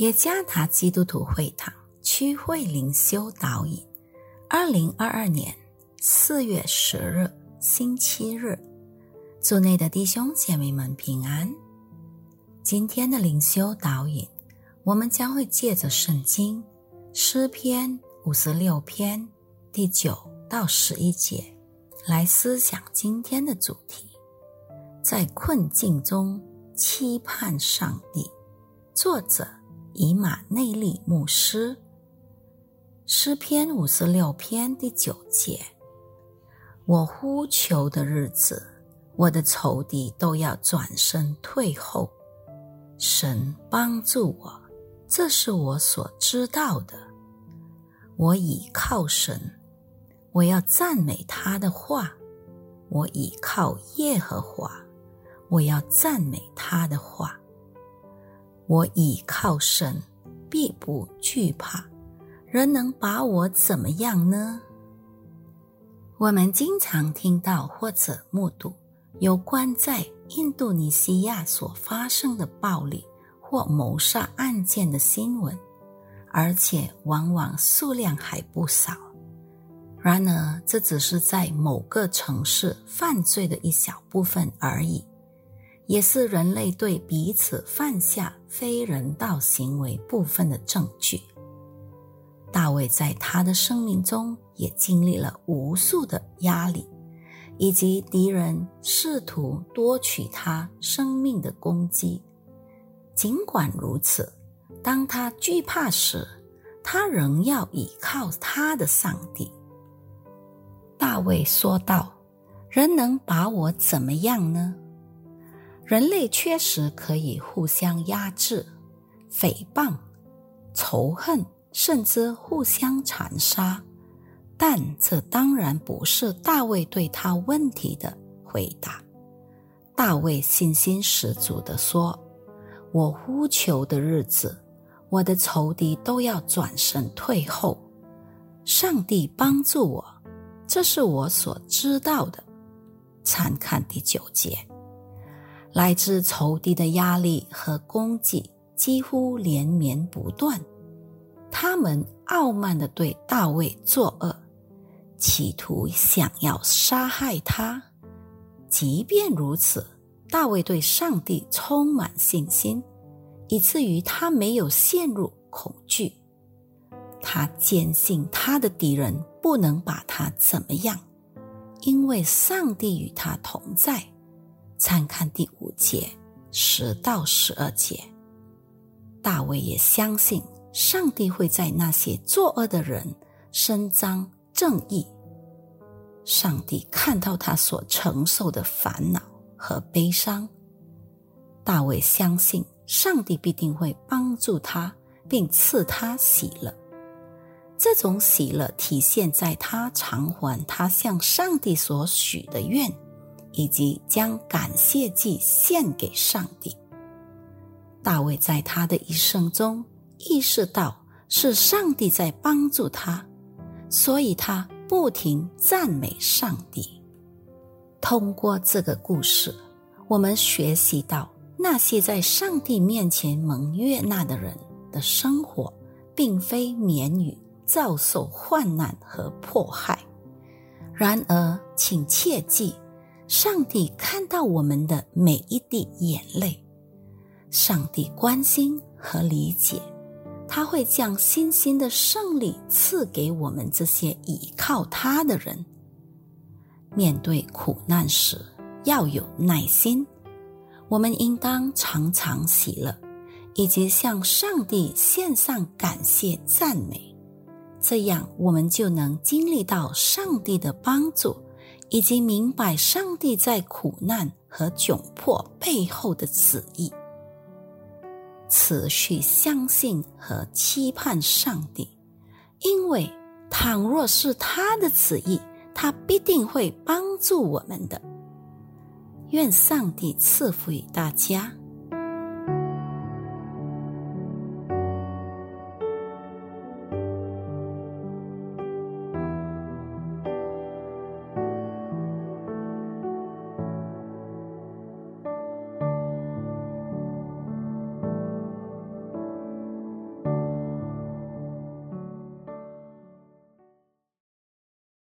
耶加达基督徒会堂区会灵修导引，二零二二年四月十日星期日，组内的弟兄姐妹们平安。今天的灵修导引，我们将会借着圣经诗篇五十六篇第九到十一节来思想今天的主题：在困境中期盼上帝。作者。以马内利牧师诗篇五十六篇第九节：我呼求的日子，我的仇敌都要转身退后。神帮助我，这是我所知道的。我倚靠神，我要赞美他的话。我倚靠耶和华，我要赞美他的话。我倚靠神，必不惧怕。人能把我怎么样呢？我们经常听到或者目睹有关在印度尼西亚所发生的暴力或谋杀案件的新闻，而且往往数量还不少。然而，这只是在某个城市犯罪的一小部分而已。也是人类对彼此犯下非人道行为部分的证据。大卫在他的生命中也经历了无数的压力，以及敌人试图夺取他生命的攻击。尽管如此，当他惧怕时，他仍要依靠他的上帝。大卫说道：“人能把我怎么样呢？”人类确实可以互相压制、诽谤、仇恨，甚至互相残杀，但这当然不是大卫对他问题的回答。大卫信心十足地说：“我呼求的日子，我的仇敌都要转身退后。上帝帮助我，这是我所知道的。”参看第九节。来自仇敌的压力和攻击几乎连绵不断，他们傲慢地对大卫作恶，企图想要杀害他。即便如此，大卫对上帝充满信心，以至于他没有陷入恐惧。他坚信他的敌人不能把他怎么样，因为上帝与他同在。参看第五节十到十二节，大卫也相信上帝会在那些作恶的人伸张正义。上帝看到他所承受的烦恼和悲伤，大卫相信上帝必定会帮助他，并赐他喜乐。这种喜乐体现在他偿还他向上帝所许的愿。以及将感谢祭献给上帝。大卫在他的一生中意识到是上帝在帮助他，所以他不停赞美上帝。通过这个故事，我们学习到那些在上帝面前蒙悦纳的人的生活，并非免于遭受患难和迫害。然而，请切记。上帝看到我们的每一滴眼泪，上帝关心和理解，他会将新兴的胜利赐给我们这些倚靠他的人。面对苦难时要有耐心，我们应当常常喜乐，以及向上帝献上感谢赞美，这样我们就能经历到上帝的帮助。以及明白上帝在苦难和窘迫背后的旨意，持续相信和期盼上帝，因为倘若是他的旨意，他必定会帮助我们的。愿上帝赐福于大家。